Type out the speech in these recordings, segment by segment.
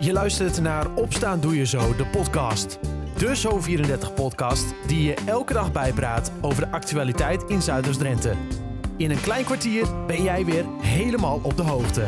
Je luistert naar Opstaan Doe Je Zo, de podcast. De Zo34-podcast die je elke dag bijpraat over de actualiteit in Zuiders-Drenthe. In een klein kwartier ben jij weer helemaal op de hoogte.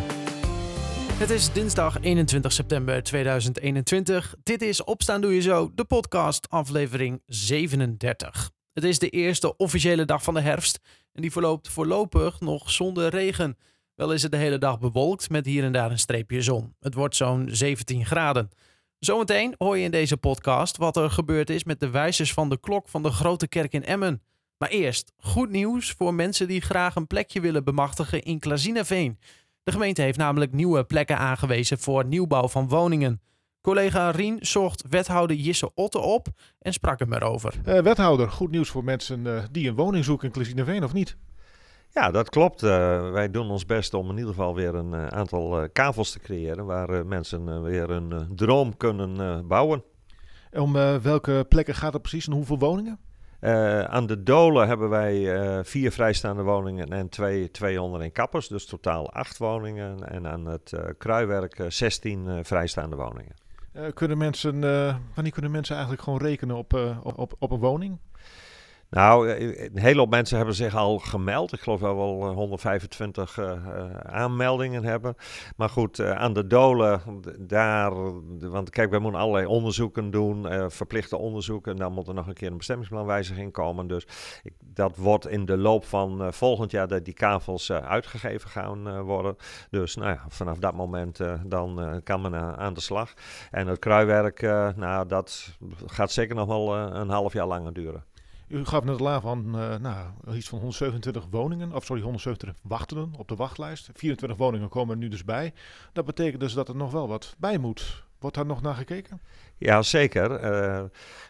Het is dinsdag 21 september 2021. Dit is Opstaan Doe Je Zo, de podcast, aflevering 37. Het is de eerste officiële dag van de herfst en die verloopt voorlopig nog zonder regen. Wel is het de hele dag bewolkt met hier en daar een streepje zon. Het wordt zo'n 17 graden. Zometeen hoor je in deze podcast wat er gebeurd is met de wijzers van de klok van de grote kerk in Emmen. Maar eerst goed nieuws voor mensen die graag een plekje willen bemachtigen in Klazinaveen. De gemeente heeft namelijk nieuwe plekken aangewezen voor nieuwbouw van woningen. Collega Rien zocht wethouder Jisse Otte op en sprak hem erover. Uh, wethouder, goed nieuws voor mensen uh, die een woning zoeken in Klezinaveen of niet? Ja, dat klopt. Uh, wij doen ons best om in ieder geval weer een aantal kavels te creëren waar mensen weer een droom kunnen bouwen. Om welke plekken gaat het precies en hoeveel woningen? Aan de Dolen hebben wij vier vrijstaande woningen en twee, twee onderin kappers, dus totaal acht woningen. En aan het Kruiwerk 16 vrijstaande woningen. kunnen mensen, wanneer kunnen mensen eigenlijk gewoon rekenen op, op, op een woning? Nou, eh, een hele hoop mensen hebben zich al gemeld. Ik geloof dat we wel 125 uh, uh, aanmeldingen hebben. Maar goed, aan de dolen, daar, want kijk, wij moeten allerlei onderzoeken doen, verplichte onderzoeken. En dan moet er nog een keer een bestemmingsplanwijziging komen. Dus ik, dat wordt in de loop van volgend jaar dat die kavels uitgegeven gaan worden. Dus nou ja, vanaf dat moment dan kan men aan de slag. En het kruiwerk, nou, dat gaat zeker nog wel een half jaar langer duren. U gaf net al aan van uh, nou, iets van 127 woningen, of sorry, 127 wachtenden op de wachtlijst. 24 woningen komen er nu dus bij. Dat betekent dus dat er nog wel wat bij moet. Wordt daar nog naar gekeken? Ja, zeker. Uh,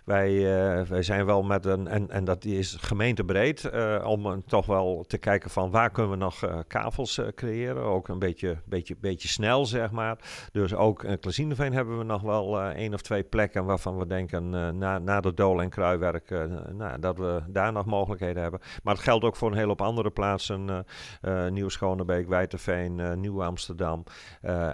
wij, uh, wij zijn wel met een, en, en dat is gemeentebreed, uh, om toch wel te kijken van waar kunnen we nog kavels creëren. Ook een beetje, beetje, beetje snel, zeg maar. Dus ook in Klazineveen hebben we nog wel één of twee plekken waarvan we denken na, na de Dolen en Kruiwerk, nou, dat we daar nog mogelijkheden hebben. Maar het geldt ook voor een hele hoop andere plaatsen. Nieuw-Schonebeek, Wijterveen, Nieuw-Amsterdam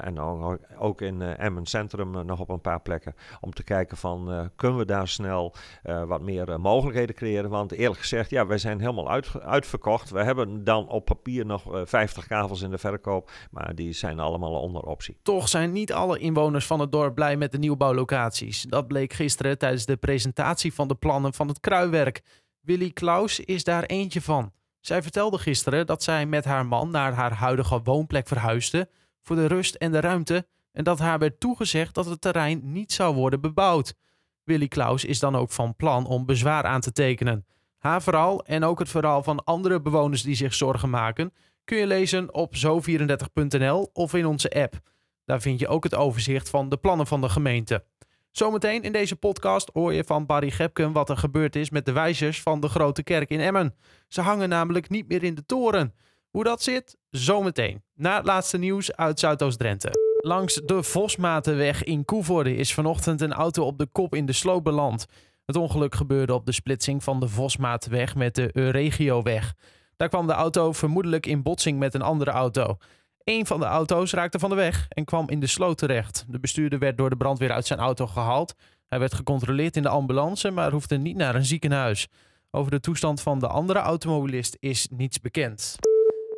en ook, ook in Emmen Centrum nog op een paar plekken om te kijken van uh, kunnen we daar snel uh, wat meer uh, mogelijkheden creëren. Want eerlijk gezegd, ja, wij zijn helemaal uit, uitverkocht. We hebben dan op papier nog 50 kavels in de verkoop, maar die zijn allemaal onder optie. Toch zijn niet alle inwoners van het dorp blij met de nieuwbouwlocaties. Dat bleek gisteren tijdens de presentatie van de plannen van het Kruiwerk. Willy Klaus is daar eentje van. Zij vertelde gisteren dat zij met haar man naar haar huidige woonplek verhuisde voor de rust en de ruimte en dat haar werd toegezegd dat het terrein niet zou worden bebouwd. Willy Klaus is dan ook van plan om bezwaar aan te tekenen. Haar verhaal en ook het verhaal van andere bewoners die zich zorgen maken kun je lezen op zo34.nl of in onze app. Daar vind je ook het overzicht van de plannen van de gemeente. Zometeen in deze podcast hoor je van Barry Gepken wat er gebeurd is met de wijzers van de grote kerk in Emmen. Ze hangen namelijk niet meer in de toren. Hoe dat zit, zometeen. Na het laatste nieuws uit Zuidoost-Drenthe. Langs de Vosmatenweg in Koevoorde is vanochtend een auto op de kop in de sloot beland. Het ongeluk gebeurde op de splitsing van de Vosmatenweg met de Euregioweg. Daar kwam de auto vermoedelijk in botsing met een andere auto. Een van de auto's raakte van de weg en kwam in de sloot terecht. De bestuurder werd door de brandweer uit zijn auto gehaald. Hij werd gecontroleerd in de ambulance, maar hoefde niet naar een ziekenhuis. Over de toestand van de andere automobilist is niets bekend.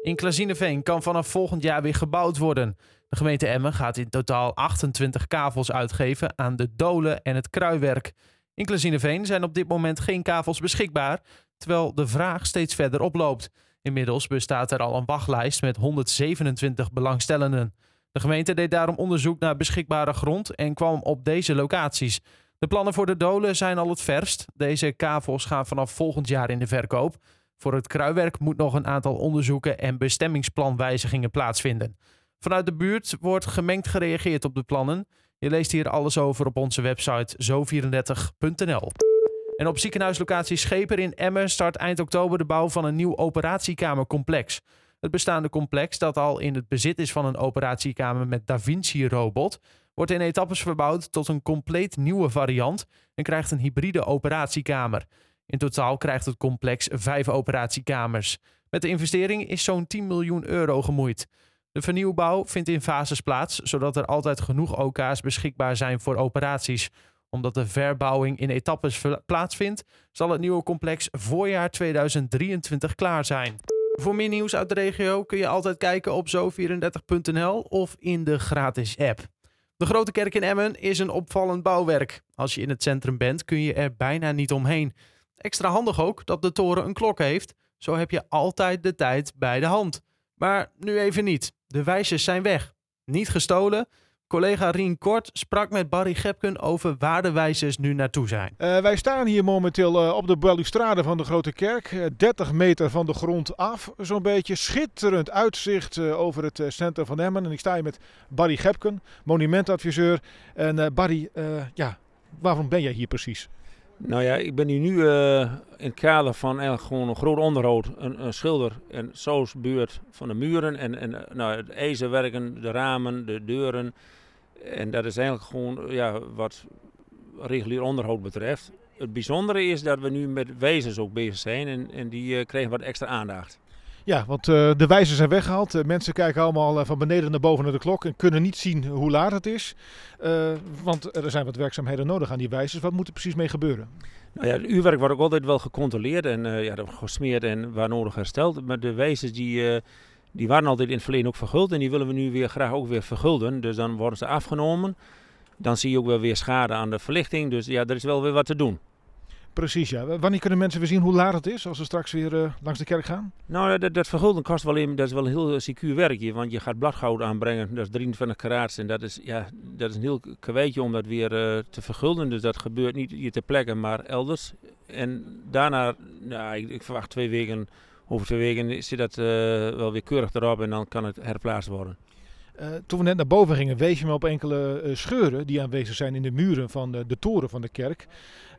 In Klazineveen kan vanaf volgend jaar weer gebouwd worden. De gemeente Emmen gaat in totaal 28 kavels uitgeven aan de dolen en het kruiwerk. In Klazineveen zijn op dit moment geen kavels beschikbaar, terwijl de vraag steeds verder oploopt. Inmiddels bestaat er al een wachtlijst met 127 belangstellenden. De gemeente deed daarom onderzoek naar beschikbare grond en kwam op deze locaties. De plannen voor de dolen zijn al het verst. Deze kavels gaan vanaf volgend jaar in de verkoop. Voor het kruiwerk moet nog een aantal onderzoeken en bestemmingsplanwijzigingen plaatsvinden. Vanuit de buurt wordt gemengd gereageerd op de plannen. Je leest hier alles over op onze website zo34.nl. En op ziekenhuislocatie Scheper in Emmen start eind oktober de bouw van een nieuw operatiekamercomplex. Het bestaande complex, dat al in het bezit is van een operatiekamer met Da Vinci-robot, wordt in etappes verbouwd tot een compleet nieuwe variant en krijgt een hybride operatiekamer. In totaal krijgt het complex vijf operatiekamers. Met de investering is zo'n 10 miljoen euro gemoeid. De vernieuwbouw vindt in fases plaats, zodat er altijd genoeg OK's beschikbaar zijn voor operaties. Omdat de verbouwing in etappes plaatsvindt, zal het nieuwe complex voorjaar 2023 klaar zijn. Voor meer nieuws uit de regio kun je altijd kijken op zo34.nl of in de gratis app. De Grote Kerk in Emmen is een opvallend bouwwerk. Als je in het centrum bent kun je er bijna niet omheen. Extra handig ook dat de toren een klok heeft. Zo heb je altijd de tijd bij de hand. Maar nu even niet. De wijzers zijn weg. Niet gestolen. Collega Rien Kort sprak met Barry Gepken over waar de wijzers nu naartoe zijn. Uh, wij staan hier momenteel uh, op de balustrade van de Grote Kerk. Uh, 30 meter van de grond af, zo'n beetje. Schitterend uitzicht over het centrum van Emmen. En ik sta hier met Barry Gepken, monumentadviseur. En Barry, ja, waarom ben jij hier precies? Nou ja, ik ben hier nu uh, in het kader van eigenlijk gewoon een groot onderhoud. Een, een schilder en buurt van de muren en, en nou, het ijzerwerken, de ramen, de deuren. En dat is eigenlijk gewoon ja, wat regulier onderhoud betreft. Het bijzondere is dat we nu met wezens ook bezig zijn en, en die uh, kregen wat extra aandacht. Ja, want uh, de wijzers zijn weggehaald. Uh, mensen kijken allemaal uh, van beneden naar boven naar de klok en kunnen niet zien hoe laat het is. want er zijn wat werkzaamheden nodig aan die wijzers. Wat moet er precies mee gebeuren? Nou ja, het uurwerk wordt ook altijd wel gecontroleerd en ja, gesmeerd en waar nodig hersteld. Maar de wijzers die, die waren altijd in het verleden ook verguld en die willen we nu weer graag ook weer vergulden. Dus dan worden ze afgenomen. Dan zie je ook wel weer schade aan de verlichting. Dus ja, er is wel weer wat te doen. Precies, ja. Wanneer kunnen mensen weer zien hoe laat het is als we straks weer uh, langs de kerk gaan? Nou, dat, dat vergulden kost wel in, dat is wel een heel secuur werkje. Want je gaat bladgoud aanbrengen, dat is 23 karaats. En dat is, ja, dat is een heel kweetje om dat weer uh, te vergulden. Dus dat gebeurt niet hier ter plekke, maar elders. En daarna, nou, ik, ik verwacht twee weken, over twee weken zit dat wel weer keurig erop en dan kan het herplaatst worden. Uh, toen we net naar boven gingen, wees je me op enkele uh, scheuren die aanwezig zijn in de muren van de, de toren van de kerk.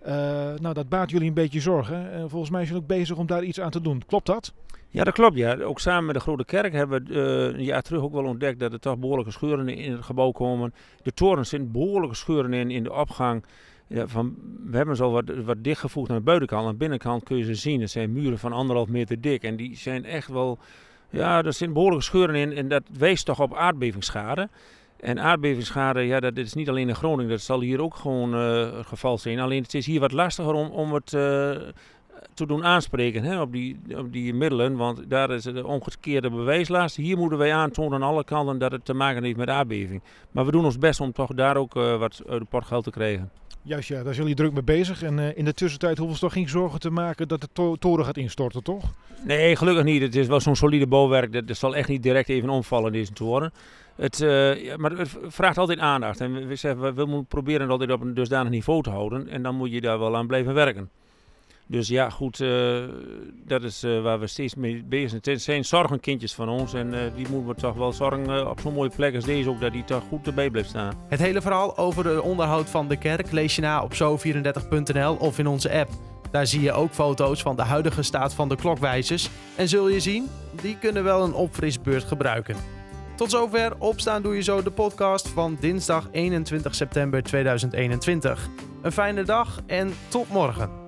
Uh, nou, dat baat jullie een beetje zorgen. En volgens mij zijn jullie ook bezig om daar iets aan te doen. Klopt dat? Ja, dat klopt. Ja. Ook samen met de Grote Kerk hebben we een jaar terug ook wel ontdekt dat er toch behoorlijke scheuren in het gebouw komen. De toren zitten behoorlijke scheuren in, in de opgang. Ja, van, we hebben ze al wat, wat dichtgevoegd aan de buitenkant. Aan de binnenkant kun je ze zien. Het zijn muren van anderhalf meter dik. En die zijn echt wel ja, er zitten behoorlijke scheuren in en dat wees toch op aardbevingsschade. En aardbevingsschade, ja, dat is niet alleen in Groningen, dat zal hier ook gewoon uh, het geval zijn. Alleen het is hier wat lastiger om, om het uh, te doen aanspreken hè, op, die, op die middelen, want daar is de omgekeerde bewijslast. Hier moeten wij aantonen aan alle kanten dat het te maken heeft met aardbeving. Maar we doen ons best om toch daar ook uh, wat uit portgeld te krijgen. Juist ja, daar zijn jullie druk mee bezig. En uh, in de tussentijd hoeven ze toch geen zorgen te maken dat de to toren gaat instorten, toch? Nee, gelukkig niet. Het is wel zo'n solide bouwwerk. Dat, zal echt niet direct even omvallen, deze toren. Het, uh, maar het vraagt altijd aandacht. En we, zeggen, we, we moeten proberen het altijd op een dusdanig niveau te houden. En dan moet je daar wel aan blijven werken. Dus ja, goed, uh, dat is uh, waar we steeds mee bezig zijn. Het zijn zorgenkindjes van ons en uh, die moeten we toch wel zorgen op zo'n mooie plek als deze ook, dat die toch goed erbij blijft staan. Het hele verhaal over de onderhoud van de kerk lees je na op zo34.nl of in onze app. Daar zie je ook foto's van de huidige staat van de klokwijzers. En zul je zien, die kunnen wel een opfrisbeurt gebruiken. Tot zover Opstaan Doe Je Zo, de podcast van dinsdag 21 september 2021. Een fijne dag en tot morgen.